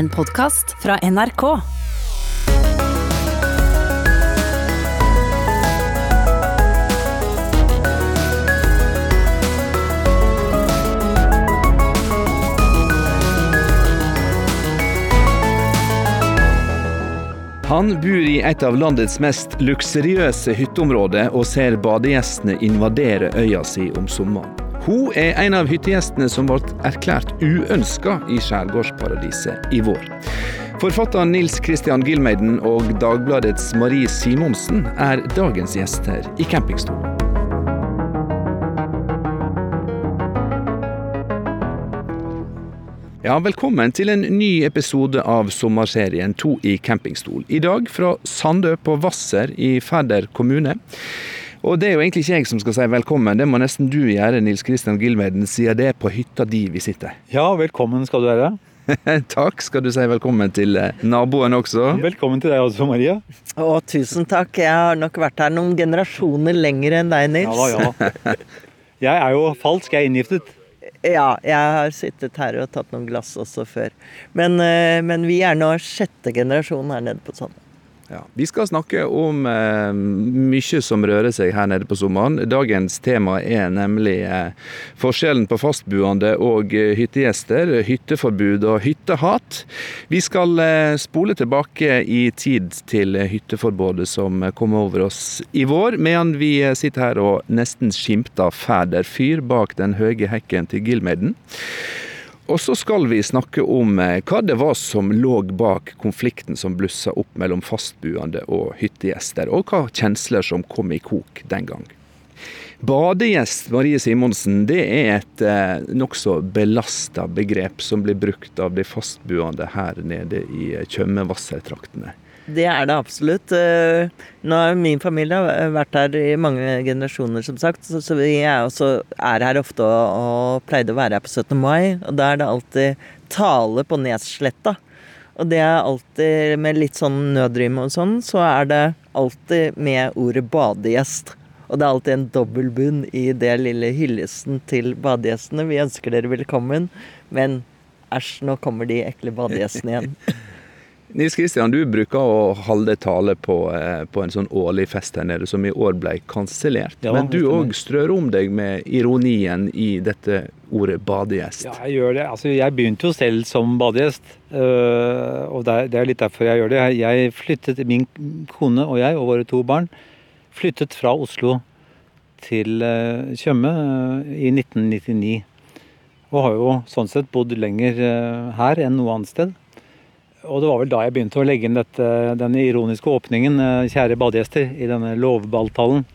En podkast fra NRK. Han bor i et av landets mest luksuriøse hytteområder og ser badegjestene invadere øya si om sommeren. Hun er en av hyttegjestene som ble erklært uønska i skjærgårdsparadiset i vår. Forfatteren Nils Christian Gilmeiden og Dagbladets Marie Simonsen er dagens gjester i campingstolen. Ja, velkommen til en ny episode av sommerserien To i campingstol. I dag fra Sandø på Hvasser i Færder kommune. Og det er jo egentlig ikke jeg som skal si velkommen, det må nesten du gjøre, Nils Kristian Gilmeiden, siden det er på hytta di vi sitter. Ja, velkommen skal du være. Takk. Skal du si velkommen til eh, naboen også? Velkommen til deg også, Maria. Å, tusen takk. Jeg har nok vært her noen generasjoner lenger enn deg, Nils. Ja da, ja. Jeg er jo falsk, jeg er inngiftet. Ja, jeg har sittet her og tatt noen glass også før. Men, eh, men vi er nå sjette generasjon her nede på Sand. Ja, Vi skal snakke om eh, mye som rører seg her nede på sommeren. Dagens tema er nemlig eh, forskjellen på fastboende og eh, hyttegjester, hytteforbud og hyttehat. Vi skal eh, spole tilbake i tid til hytteforbudet som kom over oss i vår, medan vi eh, sitter her og nesten skimter fæder fyr bak den høye hekken til Gilmeiden. Og så skal vi snakke om eh, hva det var som lå bak konflikten som blussa opp mellom fastboende og hyttegjester, og hva kjensler som kom i kok den gang. Badegjest Marie Simonsen, det er et eh, nokså belasta begrep som blir brukt av de fastboende her nede i Tjøme-Hvasser-traktene. Det er det absolutt. Eh, Nå har min familie vært her i mange generasjoner, som sagt. Så, vi er, også, er her ofte og, og pleide å være her på 17. mai. Og da er det alltid tale på Nessletta. Og det er alltid med litt sånn nødrym og sånn, så er det alltid med ordet badegjest. Og det er alltid en dobbeltbunn i det lille hyllesten til badegjestene. Vi ønsker dere velkommen, men æsj, nå kommer de ekle badegjestene igjen. Nils Kristian, du bruker å holde tale på, eh, på en sånn årlig fest her nede, som i år ble kansellert. Ja, Men du òg strør om deg med ironien i dette ordet badegjest. Ja, jeg gjør det. Altså, jeg begynte jo selv som badegjest, øh, og det er, litt derfor jeg gjør det. Jeg- flyttet, min kone og jeg og våre to barn flyttet fra Oslo til øh, Tjøme øh, i 1999. Og har jo sånn sett bodd lenger her enn noe annet sted. Og det var vel da jeg begynte å legge inn dette, denne ironiske åpningen, øh, kjære badegjester, i denne lovballtalen.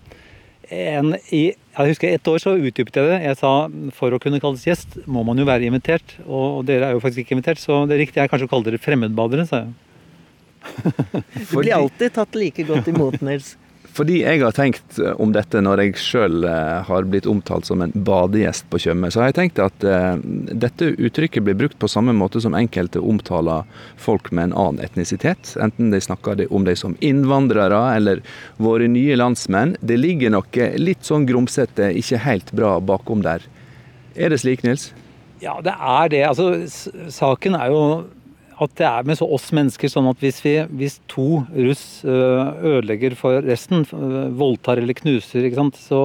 En, i, jeg husker Et år så utdypet jeg det. Jeg sa for å kunne kalles gjest må man jo være invitert. Og, og dere er jo faktisk ikke invitert, så det riktige er kanskje å kalle dere fremmedbadere. sa jeg. Du blir alltid tatt like godt imot, Nils. Fordi jeg har tenkt eh, om dette når jeg sjøl har blitt omtalt som en badegjest på Tjøme, så har jeg tenkt at eh, dette uttrykket blir brukt på samme måte som enkelte omtaler folk med en annen etnisitet. Enten de snakker om dem som innvandrere eller våre nye landsmenn. Det ligger noe litt sånn grumsete, ikke helt bra bakom der. Er det slik, Nils? Ja, det er det. Altså, saken er jo at det er med oss mennesker sånn at hvis, vi, hvis to russ øh, ødelegger for resten, øh, voldtar eller knuser, sant, så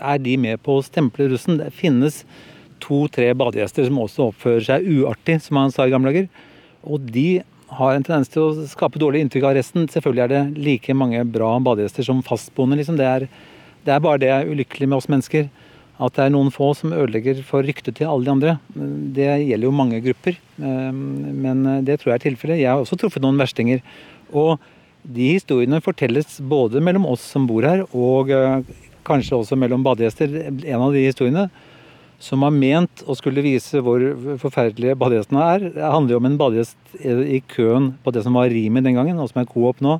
er de med på å stemple russen. Det finnes to-tre badegjester som også oppfører seg uartig, som han sa i gamle dager. Og de har en tendens til å skape dårlig inntrykk av resten. Selvfølgelig er det like mange bra badegjester som fastboende. Liksom. Det, er, det er bare det ulykkelige med oss mennesker. At det er noen få som ødelegger for ryktet til alle de andre. Det gjelder jo mange grupper, eh, men det tror jeg er tilfellet. Jeg har også truffet noen verstinger. Og de historiene fortelles både mellom oss som bor her, og eh, kanskje også mellom badegjester. En av de historiene som har ment å skulle vise hvor forferdelige badegjestene er, det handler jo om en badegjest i køen på det som var Rimi den gangen, og som er Coop nå,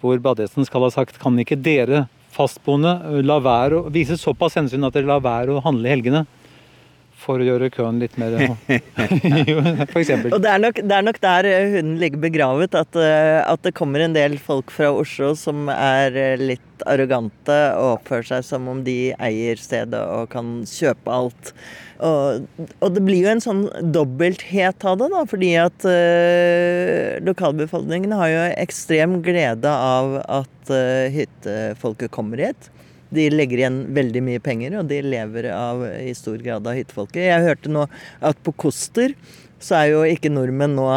hvor badegjesten skal ha sagt kan ikke dere fastboende lar være å vise såpass hensyn at dere lar være å handle i helgene for å gjøre køen litt mer Jo, For eksempel. Og det er, nok, det er nok der eh, hunden ligger begravet, at, eh, at det kommer en del folk fra Oslo som er eh, litt arrogante og oppfører seg som om de eier stedet og kan kjøpe alt. og, og, det blir jo en sånn dobbelthet av det, da, fordi at uh, lokalbefolkningen har jo ekstrem glede av at uh, hyttefolket kommer hit. De legger igjen veldig mye penger, og de lever av, i stor grad av hyttefolket. Jeg hørte nå at på Koster så er jo ikke nordmenn nå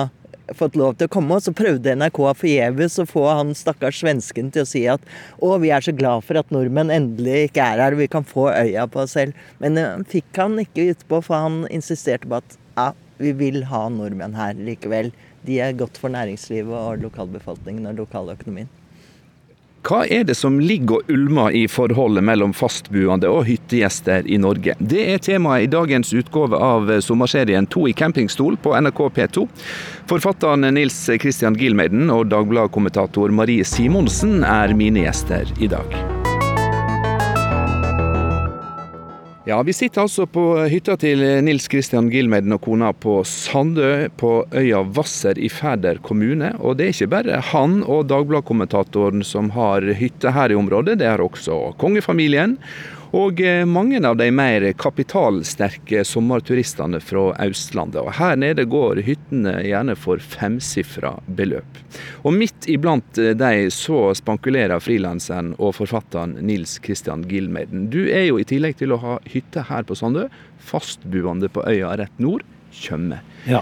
fått lov til å komme. Og så prøvde NRK forgjeves å få han stakkars svensken til å si at å, vi er så glad for at nordmenn endelig ikke er her, vi kan få øya på oss selv. Men uh, fikk han ikke utpå, for han insisterte på at ja, vi vil ha nordmenn her likevel. De er godt for næringslivet og lokalbefolkningen og lokaløkonomien. Hva er det som ligger og ulmer i forholdet mellom fastboende og hyttegjester i Norge? Det er temaet i dagens utgave av sommerserien To i campingstol på NRK P2. Forfatteren Nils Christian Gilmeiden og Dagbladet-kommentator Marie Simonsen er mine gjester i dag. Ja, Vi sitter altså på hytta til Nils Kristian Gilmeden og kona på Sandø på øya Hvasser i Færder kommune. Og det er ikke bare han og Dagbladet-kommentatoren som har hytte her i området, det har også kongefamilien og eh, mange av de mer kapitalsterke sommerturistene fra Østlandet. Og her nede går hyttene gjerne for femsifra beløp. Og midt iblant eh, de så spankulerer frilanseren og forfatteren Nils Kristian Gilmeiden. Du er jo i tillegg til å ha hytte her på Sandø, fastboende på øya rett nord, Tjøme. Ja.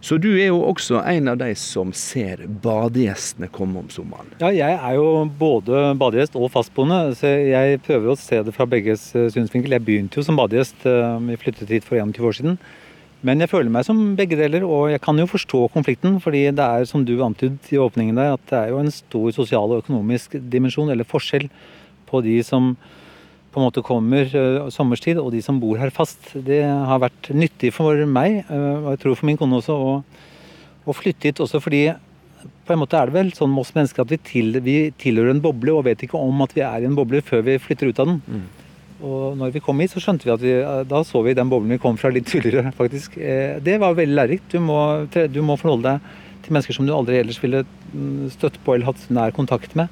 Så du er jo også en av de som ser badegjestene komme om sommeren? Ja, jeg er jo både badegjest og fastboende, så jeg prøver å se det fra begges eh, synsvinkel. Jeg begynte jo som badegjest, eh, vi flyttet hit for 21 år siden. Men jeg føler meg som begge deler, og jeg kan jo forstå konflikten. fordi det er, som du antydet i åpningen der, at det er jo en stor sosial og økonomisk dimensjon, eller forskjell, på de som på en måte kommer uh, sommerstid, og de som bor her fast. Det har vært nyttig for meg, uh, og jeg tror for min kone også, å, å, flytte hit også fordi på en måte er det vel sånn med oss mennesker at vi, til, vi, tilhører en boble og vet ikke om at vi er i en boble før vi flytter ut av den. Mm. Og når vi kom hit, så skjønte vi at vi, eh, da så vi den boblen vi kom fra litt tidligere, faktisk. Det var veldig lærerikt. Du, du må forholde deg til mennesker som du aldri ellers ville mm, støtt på eller hatt nær kontakt med.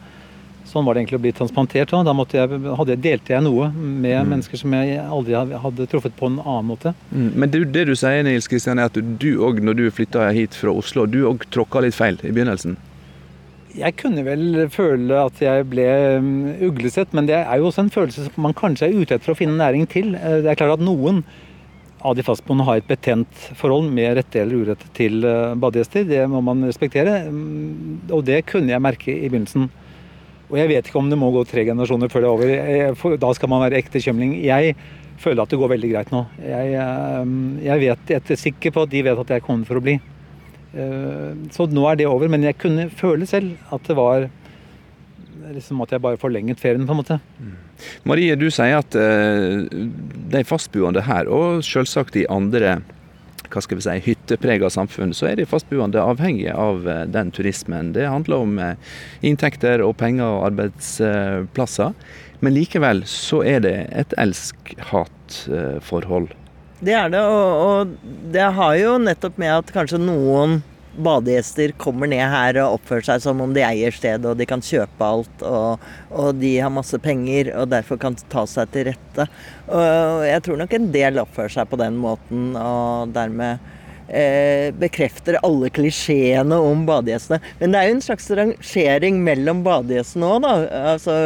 Sånn var det egentlig å bli transplantert. Da måtte jeg, hadde, delte jeg noe med mm. mennesker som jeg aldri hadde truffet på en annen måte. Mm. Men det, det, du sier, Nils Kristian, er at du òg, når du flytta hit fra Oslo, du òg tråkka litt feil i begynnelsen? Jeg kunne vel føle at jeg ble mm, uglesett, men det er jo også en følelse som man kanskje er ute etter å finne næring til. Eh, det er klart at noen av de fastboende har et betent forhold med rette eller urette til eh, badegjester. Det må man respektere, mm, og det kunne jeg merke i begynnelsen. Og jeg vet ikke om det må gå tre generasjoner før det er over. Da skal man være ekte kjømling. Jeg føler at det går veldig greit nå. Jeg, eh, jeg vet, jeg er sikker på at de vet at jeg kommer for å bli. Eh, så nå er det over. Men jeg kunne føle selv at det var liksom at jeg bare forlenget ferien, på en måte. Mm. Marie, du sier at uh, de fastboende her, og selvsagt de andre hva skal vi si, hytteprega samfunn, så er de fastboende avhengige av eh, den turismen. Det handler om eh, inntekter og penger og arbeidsplasser. Men likevel så er det et elsk-hat-forhold. Det er det, og, det har jo nettopp med at kanskje noen badegjester kommer ned her og oppfører seg som om de eier stedet og de kan kjøpe alt og, og, de har masse penger og derfor kan ta seg til rette. Og jeg tror nok en del oppfører seg på den måten og dermed eh, bekrefter alle klisjeene om badegjestene. Men det er jo en slags rangering mellom badegjestene òg, da. Altså,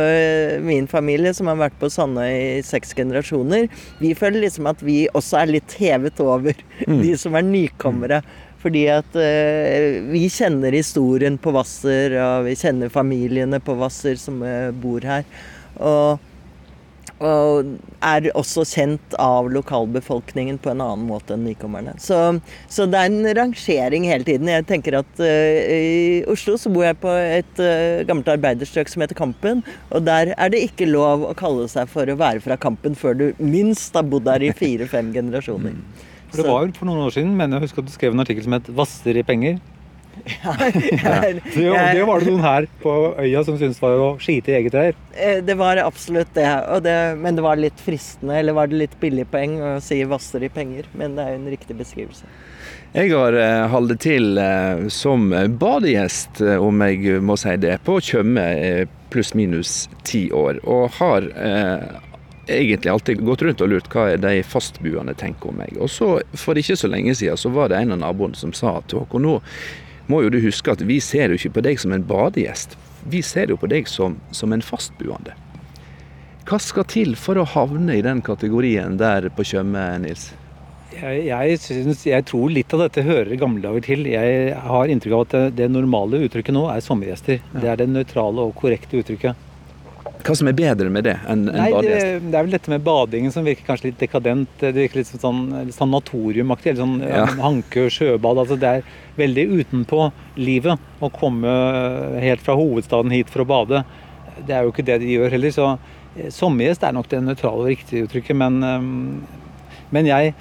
min familie som har vært på Sandøy i seks generasjoner, vi føler liksom at vi også er litt hevet over mm. de som er nykommere. Fordi at eh, vi kjenner historien på Hvasser, og vi kjenner familiene på Hvasser som eh, bor her. Og, og, er også kjent av lokalbefolkningen på en annen måte enn nykommerne. Så, så det er en rangering hele tiden. Jeg tenker at eh, I Oslo så bor jeg på et eh, gammelt arbeiderstrøk som heter Kampen. Og der er det ikke lov å kalle seg for å være fra Kampen før du minst har bodd der i fire-fem generasjoner. For Det var jo for noen år siden, men jeg husker at du skrev en artikkel som het 'Vasser i penger'. Ja, jeg, det, det, var det noen her på øya som syntes var å skite i eget reir? Eh, det var absolutt det, det, men det var litt fristende, eller var det litt billig poeng å si 'vasser i penger'? Men det er jo en riktig beskrivelse. Jeg har holdt til uh, som badegjest, om jeg må si det, på Tjøme pluss-minus ti år. Og har egentlig alltid gått rundt og lurt hva de fastboende tenker om meg. Og så, For ikke så lenge siden så var det en av naboene som sa til Håkon nå må jo du huske at vi ser jo ikke på deg som en badegjest. Vi ser jo på deg som, som en fastboende. Hva skal til for å havne i den kategorien der på Tjøme, Nils? Jeg, jeg, synes, jeg, tror litt av dette hører gamle dager til. Jeg har inntrykk av at det, det normale uttrykket nå er sommergjester. Ja. Det er det nøytrale og korrekte uttrykket. Hva som er bedre med det enn en badegjest? Det, det, er vel dette med badingen som virker kanskje litt dekadent. Det virker litt sånn, sanatoriumaktig. Sånn, ja. Hanke sjøbad. Altså det er veldig utenpå livet å komme helt fra hovedstaden hit for å bade. Det er jo ikke det de gjør heller. Så eh, sommergjest er nok det nøytrale og riktige uttrykket. Men, um, men jeg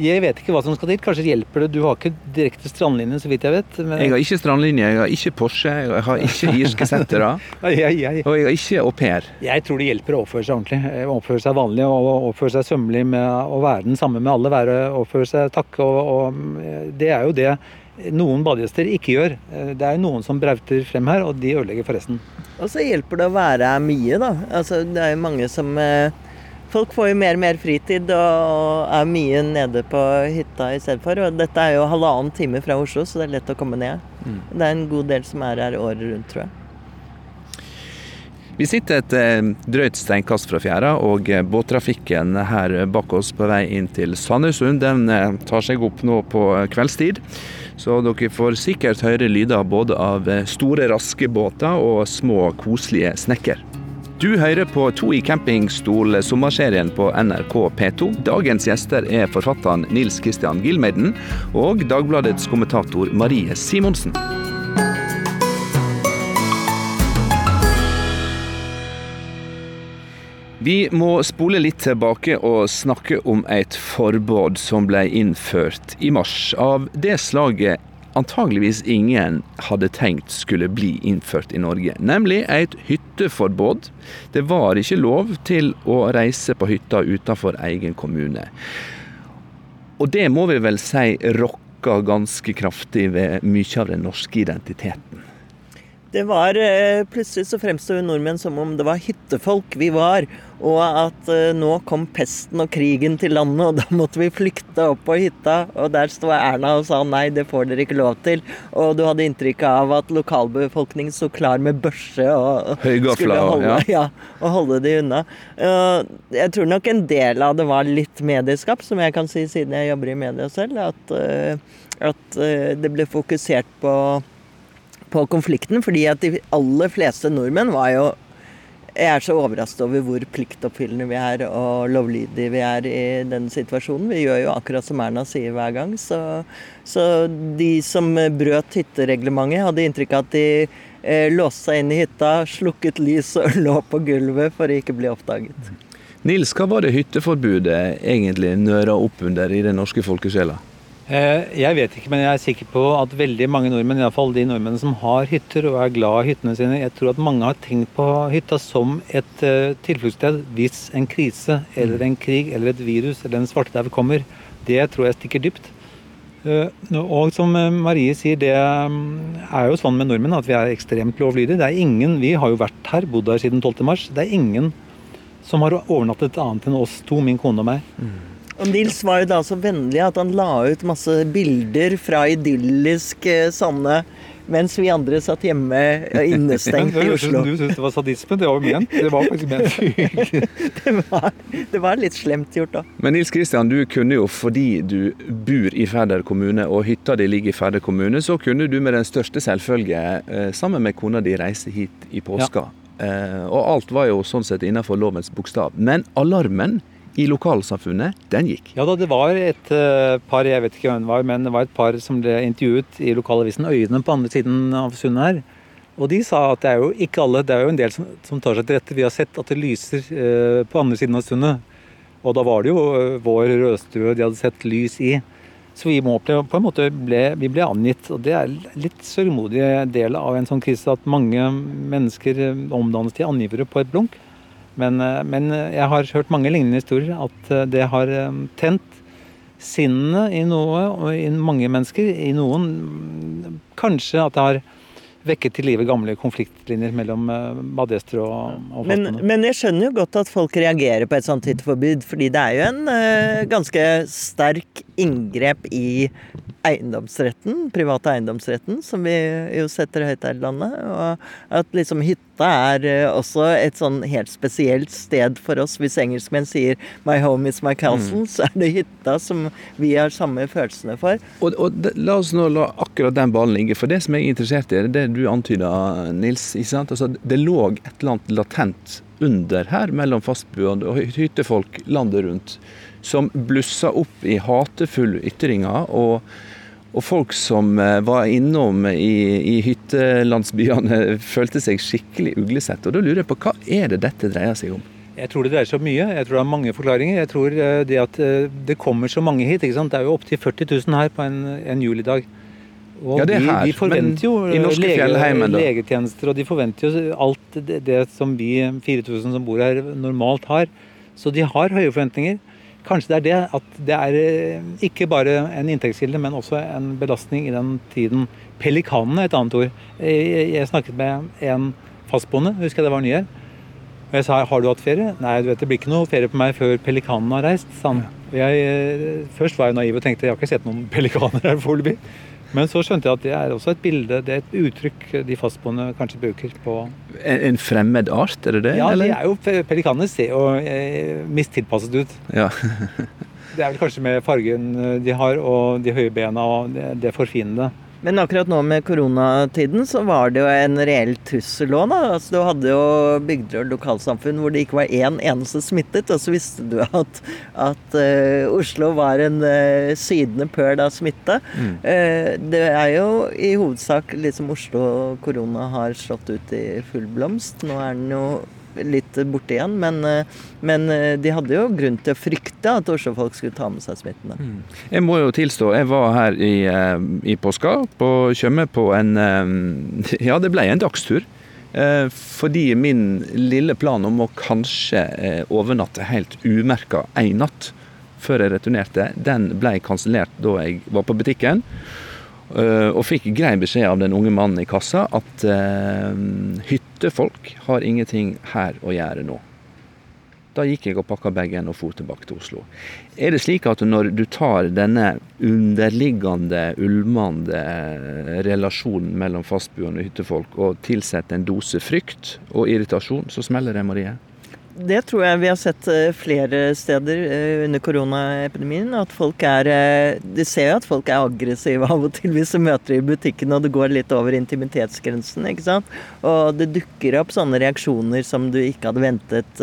jeg vet ikke hva som skal til. Kanskje hjelper det. Du har ikke direkte strandlinje, så vidt jeg vet. Men... Jeg har ikke strandlinje, jeg har ikke Porsche, jeg har ikke irske settere. og jeg har ikke au pair. Jeg tror det hjelper å oppføre seg ordentlig. Eh, oppføre seg vanlig og oppføre seg sømmelig med å være den samme med alle. Være, oppføre seg takke. Og, og, eh, det er jo det noen badegjester ikke gjør. Eh, det er jo noen som brauter frem her, og de ødelegger for resten. Og så hjelper det å være mye, da. Altså, det er jo mange som eh folk får jo mer og mer fritid og er mye nede på hytta i stedet for. Og dette er jo halvannen time fra Oslo, så det er lett å komme ned. Mm. Det er en god del som er her året rundt, tror jeg. Vi sitter et eh, drøyt steinkast fra fjæra, og eh, båttrafikken her bak oss på vei inn til Sandøysund den eh, tar seg opp nå på kveldstid. Så dere får sikkert høre lyder både av store, raske båter og små, koselige snekker. Du hører på To i campingstol, sommerserien på NRK P2. Dagens gjester er forfatteren Nils Christian Gilmeiden og Dagbladets kommentator Marie Simonsen. Vi må spole litt tilbake og snakke om et forbud som ble innført i mars. Av det slaget antageligvis ingen hadde tenkt skulle bli innført i Norge. Nemlig et hytteforbud. Det var ikke lov til å reise på hytta utenfor egen kommune. Og det må vi vel si rokka ganske kraftig ved mye av den norske identiteten. Det var eh, Plutselig så fremsto nordmenn som om det var hyttefolk vi var. Og at uh, nå kom pesten og krigen til landet, og da måtte vi flykte opp på hytta. Og der sto Erna og sa nei, det får dere ikke lov til. Og du hadde inntrykk av at lokalbefolkningen sto klar med børse og Høygafla, skulle holde, ja. ja, og holde de unna. Uh, jeg tror nok en del av det var litt medieskap, som jeg kan si siden jeg jobber i media selv. At, at det ble fokusert på på konflikten, fordi at de aller fleste nordmenn var jo Jeg er så overrasket over hvor pliktoppfyllende vi er og lovlydige vi er i den situasjonen. Vi gjør jo akkurat som Erna sier hver gang. Så, så de som brøt hyttereglementet, hadde inntrykk av at de eh, låste seg inn i hytta, slukket lys og lå på gulvet for å ikke bli oppdaget. Nils, hva var det hytteforbudet egentlig nøra opp under i den norske folkesjela? Eh, jeg vet ikke, men jeg er sikker på at veldig mange nordmenn, iallfall de nordmenn som har hytter og er glad i hyttene sine, jeg tror at mange har tenkt på hytta som et uh, tilfluktssted hvis en krise eller en krig eller et virus eller en svartedaud kommer. Det tror jeg stikker dypt. Uh, og som Marie sier, det mm, er jo sånn med nordmenn at vi er ekstremt lovlydige. Det er ingen, Vi har jo vært her, bodd her siden 12.3. Det er ingen som har overnattet annet enn oss to, min kone og meg. Mm. Og Nils var jo da så vennlig at han la ut masse bilder fra idyllisk eh, Sanne mens vi andre satt hjemme eh, innestengt i Oslo. Du syntes det var sadisme? Det var jo ment. Det var faktisk ment. det, var, det var litt slemt gjort, da. Men Nils Kristian, du kunne jo fordi du bor i Færder kommune og hytta di ligger i Færder kommune, så kunne du med den største selvfølge eh, sammen med kona di reise hit i påska. Ja. Og alt var jo sånn sett innenfor lovens bokstav. Men alarmen i lokalsamfunnet, den gikk. Ja da, det var et uh, par, jeg vet ikke hvem det var, men det var et par som ble intervjuet i lokalavisen Øyene på andre siden av sundet her. Og de sa at det er jo ikke alle, det er jo en del som, som tar seg til rette. Vi har sett at det lyser eh, på andre siden av sundet. Og da var det jo uh, vår rødstue de hadde sett lys i. Så vi må på en måte ble, vi ble angitt. Og det er litt sørgmodig del av en sånn krise at mange mennesker omdannes til angivere på et blunk. Men, eh, men, jeg har hørt mange lignende historier. At eh, det har eh, tent sinnene i noe, og i mange mennesker. I noen kanskje at det har vekket til live gamle konfliktlinjer mellom badegjester og, og men, men jeg skjønner jo godt at folk reagerer på et sånt hytteforbud, fordi det er jo en uh, ganske sterk inngrep i eiendomsretten, private eiendomsretten, som vi jo setter høyt her i landet. Og at liksom hytta er uh, også et sånn helt spesielt sted for oss. Hvis engelskmenn sier 'my home is my castle', mm. så er det hytta som vi har samme følelsene for. Og, og det, La oss nå la akkurat den ballen ligge. For det som jeg er interessert i, er det du antyda, Nils. Altså, det lå et eller annet latent under her mellom fastboende og hyttefolk landet rundt som blussa opp i hatefulle ytringer. og og folk som eh, var innom i, i hyttelandsbyene, følte seg skikkelig uglesett. Og da lurer jeg på hva er det dette dreier seg om? Jeg tror det dreier seg om mye. Jeg tror det er mange forklaringer. Jeg tror eh, det at eh, det kommer så mange hit. Det er jo opptil 40 000 her på en, en julidag. Og ja, det er her, de, de forventer jo lege, legetjenester, og de forventer jo alt det, det som vi 4000 som bor her normalt har. Så de har høye forventninger. Kanskje det er det at det er eh, ikke bare en inntektskilde, men også en belastning i den tiden. Pelikanene er et annet ord. Jeg snakket med en fastboende, husker jeg det var ny her. Og jeg sa har du hatt ferie? Nei, du vet det blir ikke noe ferie på meg før pelikanene har reist. sa han. Jeg, eh, først var jeg naiv og tenkte jeg har ikke sett noen pelikaner her foreløpig. Men så skjønte jeg at det er også et bilde, det er et uttrykk de fastboende kanskje bruker på En, fremmed art, er det det? Ja, eller? de er jo, pelikaner ser jo eh, mistilpasset ut. Ja. det er vel kanskje med fargen de har og de høye bena og det, det forfinede. Men akkurat nå med koronatiden så var det jo en reell trussel òg, da. Altså, du hadde jo bygder og lokalsamfunn hvor det ikke var én eneste smittet, og så visste du at, at uh, Oslo var en uh, sydende pøl av smitte. Mm. Uh, det er jo i hovedsak liksom Oslo korona har slått ut i full blomst. Nå er den jo litt borte igjen. Men, eh, men, eh, de hadde jo grunn til å frykte at Oslo-folk skulle ta med seg smitten. Mm. Jeg må jo tilstå, jeg var her i, eh, i påska på Tjøme på en Ja, det ble en dagstur. Fordi min lille plan om å kanskje overnatte helt umerka én natt før jeg returnerte, den ble kansellert da jeg var på butikken. Og fikk grei beskjed av den unge mannen i kassa at uh, hyttefolk har ingenting her å gjøre nå. Da gikk jeg og pakka bagen og for tilbake til Oslo. Er det slik at når du tar denne underliggende, ulmende relasjonen mellom fastboende hyttefolk og tilsetter en dose frykt og irritasjon, så smeller det, Marie? Det tror jeg vi har sett eh, flere steder eh, under koronaepidemien. At folk er eh, De ser jo at folk er aggressive av og til hvis de møter i butikken og det går litt over intimitetsgrensen. ikke sant? Og det dukker opp sånne reaksjoner som du ikke hadde ventet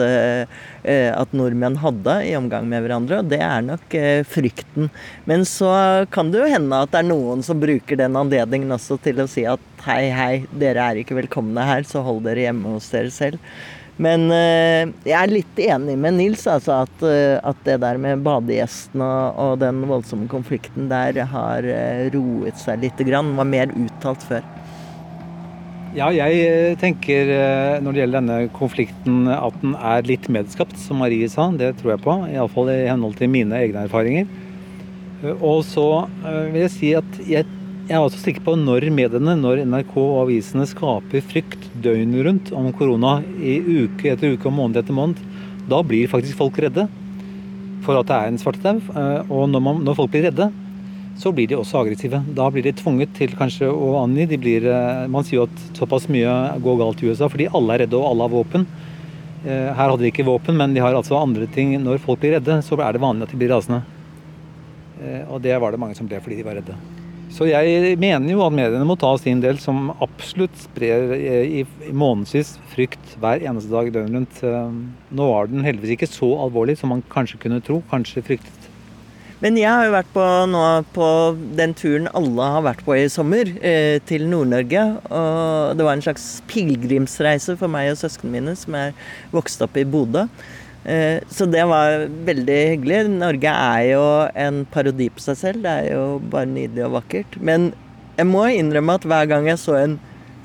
at nordmenn hadde i omgang med hverandre. Og det er nok frykten. Men så kan det jo hende at det er noen som bruker den anledningen også til å si at hei, hei, dere er ikke velkomne her, så hold dere hjemme hos dere selv. Men uh, jeg er litt enig med Nils, altså at, uh, at det der med badegjestene og, og, den voldsomme konflikten der har uh, roet seg litt. Grann, var mer uttalt før. Ja, jeg tenker når det gjelder denne konflikten at den er litt medskapt, som Marie sa. Det tror jeg på. Iallfall i henhold til mine egne erfaringer. Og så vil jeg si at jeg jeg er også sikker på når mediene, når NRK og avisene skaper frykt døgnet rundt om korona i uke etter uke og måned etter måned, da blir faktisk folk redde for at det er en svartedaud. Eh, og når, man, når, folk blir redde, så blir de også aggressive. Da blir de tvunget til kanskje å angi. De blir, eh, man sier jo at såpass mye går galt i USA fordi alle er redde og alle har våpen. Eh, her hadde de ikke våpen, men de har altså andre ting. Når folk blir redde, så er det vanlig at de blir rasende. Og det var det mange som ble fordi de var redde. Så jeg mener jo at mediene må ta sin del, som absolutt sprer i, i månedsvis frykt hver eneste dag døgnet rundt. Eh, nå var den heldigvis ikke så alvorlig som man kanskje kunne tro, kanskje fryktet. Men jeg har jo vært på, nå, på den turen alle har vært på i sommer, eh, til Nord-Norge. Og det var en slags pilegrimsreise for meg og søsknene mine som er vokst opp i Bodø. Eh, så det var veldig hyggelig. Norge er jo en parodi på seg selv. Det er jo bare nydelig og vakkert. Men jeg må innrømme at hver gang jeg så en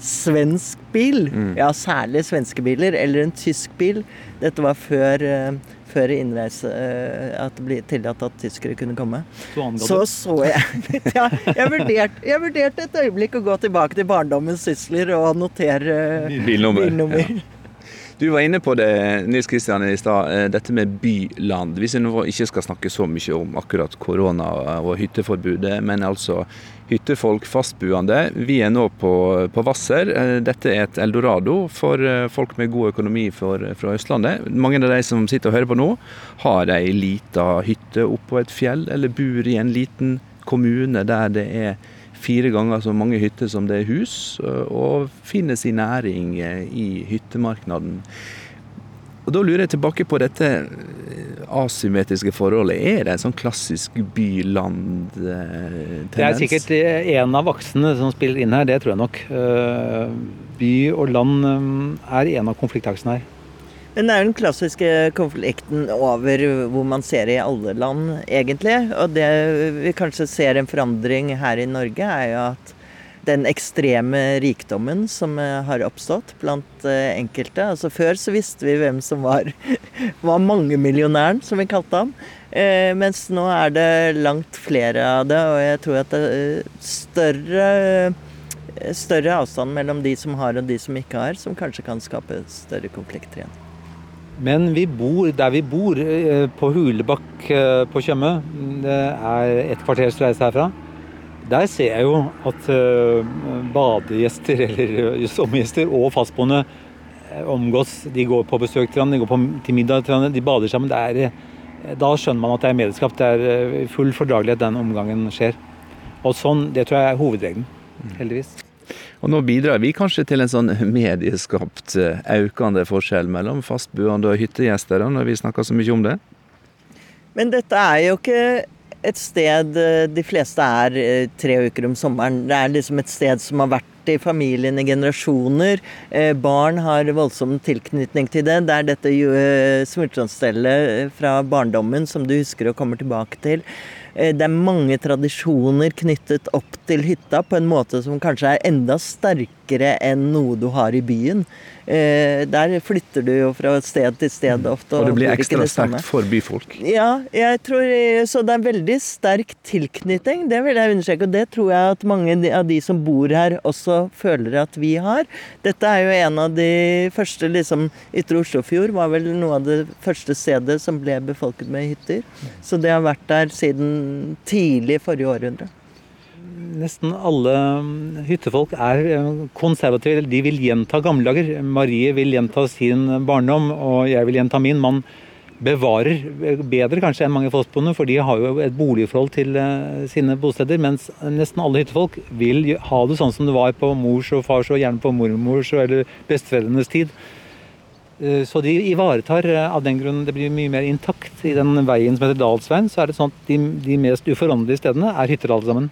svensk bil, mm. ja særlig svenske biler, eller en tysk bil Dette var før, eh, før innreise eh, at det ble tillatt at tyskere kunne komme. Så Så jeg ja, jeg, vurderte, jeg vurderte et øyeblikk å gå tilbake til barndommens sysler og notere Bilnummer. bilnummer. Du var inne på det Nils Kristian, i stad, eh, dette med by-land. Hvis vi ikke skal snakke så mye om akkurat korona og hytteforbudet, men altså hyttefolk, fastboende. Vi er nå på, på Hvasser. Eh, Dette er et eldorado for eh, folk med god økonomi for, fra Østlandet. Mange av de som sitter og hører på nå, har ei lita hytte oppå et fjell, eller bor i en liten kommune der det er fire ganger så mange hytter som det er hus, og finner sin næring eh, i hyttemarknaden. Og Da lurer jeg tilbake på dette eh, asymmetriske forholdet. Er det en sånn klassisk by-land-tendens? Det er sikkert eh, en av aksene som spiller inn her, det tror jeg nok. Eh, By og land eh, er en av konfliktaksene her. Men det er jo den klassiske konflikten over hvor man ser i alle land, egentlig. Og det vi kanskje ser en forandring her i Norge, er jo at den ekstreme rikdommen som eh, har oppstått blant eh, enkelte. Altså Før så visste vi hvem som var, var mangemillionæren, som vi kalte ham. Eh, mens nå er det langt flere av det, og jeg tror at det er større, større avstand mellom de som har og de som ikke har, som kanskje kan skape større konflikter igjen. Men vi bor der vi bor, eh, på Hulebakk eh, på Tjøme. Det er et kvarters reise herfra. Der ser jeg jo at eh, badegjester eller sommergjester og fastboende omgås. De går på besøk til hverandre, de går på, til middag til hverandre, de bader sammen. Det er, da skjønner man at det er medlemskap. Det er full fordragelighet den omgangen skjer. Og sånn, Det tror jeg er hovedregelen, heldigvis. Og nå bidrar vi kanskje til en sånn medieskapt eh, økende forskjell mellom fastboende og hyttegjester, når vi snakker så mye om det? Men dette er jo ikke et sted eh, de fleste er eh, tre uker om sommeren. Det er liksom et sted som har vært i familien i generasjoner. Eh, Barn har voldsom tilknytning til det. Det er dette eh, smultronstellet fra barndommen som du husker og kommer tilbake til. Eh, Det er mange tradisjoner knyttet opp til hytta på en måte som kanskje er enda sterkere enn noe du har i byen. Eh, Der flytter du jo fra sted til sted ofte. Og det blir ekstra sterkt for byfolk. Ja, jeg tror, så det er veldig sterk tilknytning. Det vil jeg understreke, og det tror jeg at mange av de som bor her også føler at vi har. Dette er jo en av de første liksom, Ytre Oslofjord var vel noe av det første stedet som ble befolket med hytter. Så det har vært der siden tidlig forrige århundre. Nesten alle mm, hyttefolk er eh, konservative. De vil gjenta gamle dager. Marie vil gjenta sin barndom, og jeg vil gjenta min. Man bevarer eh, bedre kanskje enn mange fastboende, for de har jo et boligforhold til eh, sine bosteder. Mens nesten alle hyttefolk vil ha det sånn som det var på mors og fars og gjerne på mormors eller besteforeldrenes tid. Eh, Så de ivaretar av den grunn Det blir mye mer intakt. I den veien som heter Dalsveien, så er det sånn at de, de mest uforanderlige stedene er hytter alle sammen.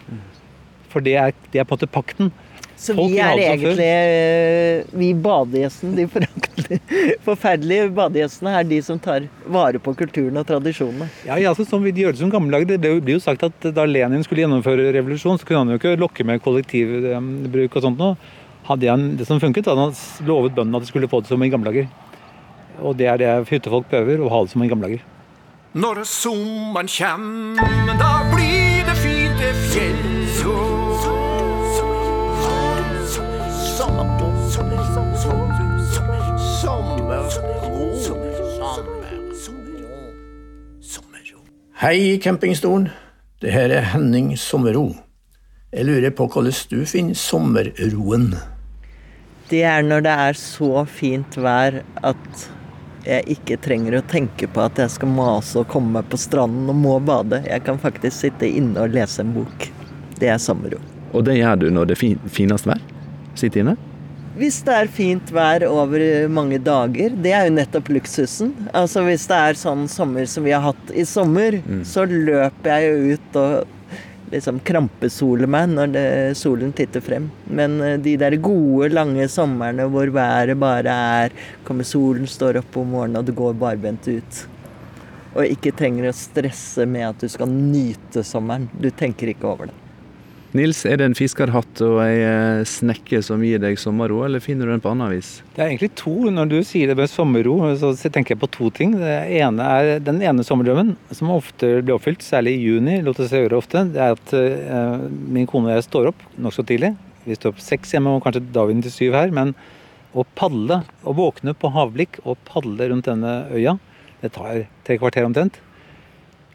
For det er, det er på en måte pakten. Så Folk vi er egentlig eh, Vi badegjestene, de forferdelige badegjestene, er de som tar vare på kulturen og tradisjonene. Ja, ja så som vi gjør det som gamle. Det blir jo sagt at da Lenin skulle gjennomføre revolusjon, så kunne han jo ikke lokke med kollektivbruk og sånt noe. Hadde han det som funket, hadde han lovet bøndene at de skulle få det som i gamle dager. Og det er det hyttefolk prøver, å ha det som i gamle dager. Når sommeren kjem, da blir Hei, campingstolen. Det her er Henning Sommerro. Jeg lurer på hvordan du finner sommerroen. Det er når det er så fint vær at jeg ikke trenger å tenke på at jeg skal mase og komme meg på stranden og må bade. Jeg kan faktisk sitte inne og lese en bok. Det er sommerro. Og det gjør du når det er finest vær? Sitte inne? Hvis det er fint vær over mange dager, det er jo nettopp luksusen. Altså Hvis det er sånn sommer som vi har hatt i sommer, så løper jeg jo ut og liksom krampesoler meg når det, solen titter frem. Men eh, de der gode, lange somrene hvor været bare er Kommer solen, står opp om morgenen, og du går barbent ut. Og ikke trenger å stresse med at du skal nyte sommeren. Du tenker ikke over det. Nils, er det en fiskerhatt og ei eh, snekke som gir deg sommerro, eller finner du den på annet vis? Det er egentlig to. Når du sier det med sommerro, så tenker jeg på to ting. Ene er Den ene sommerdrømmen, som ofte blir oppfylt, særlig i juni, lot det seg gjøre ofte, det er at uh, min kone og jeg står opp nokså tidlig. Vi står opp seks hjemme, og kanskje dagen til syv her. Men å padle, å våkne på havblikk og padle rundt denne øya, det tar tre kvarter omtrent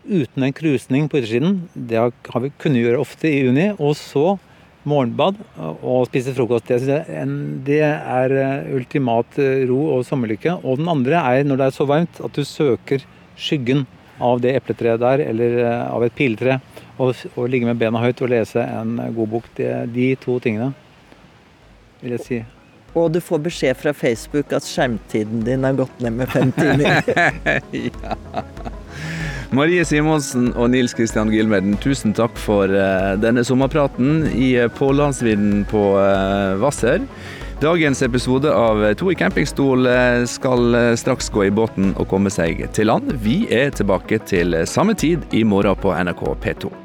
uten en krusning på yttersiden. Det har vi kunnet gjøre ofte i juni. Og så morgenbad og spise frokost. Det, det er eh, ultimat eh, ro og sommerlykke. Og den andre er når det er så varmt at du søker skyggen av det epletreet der, eller eh, av et piletre, og, og ligge med bena høyt og lese en god bok. Det, de to tingene vil jeg si. Og du får beskjed fra Facebook at skjermtiden din har gått ned med fem timer. ja. Marie Simonsen og Nils Kristian Gilmeden, tusen takk for uh, denne sommerpraten i Pålandsvidden på uh, Hvasser. Dagens episode av To i campingstol skal straks gå i båten og komme seg til land. Vi er tilbake til samme tid i morgen på NRK P2.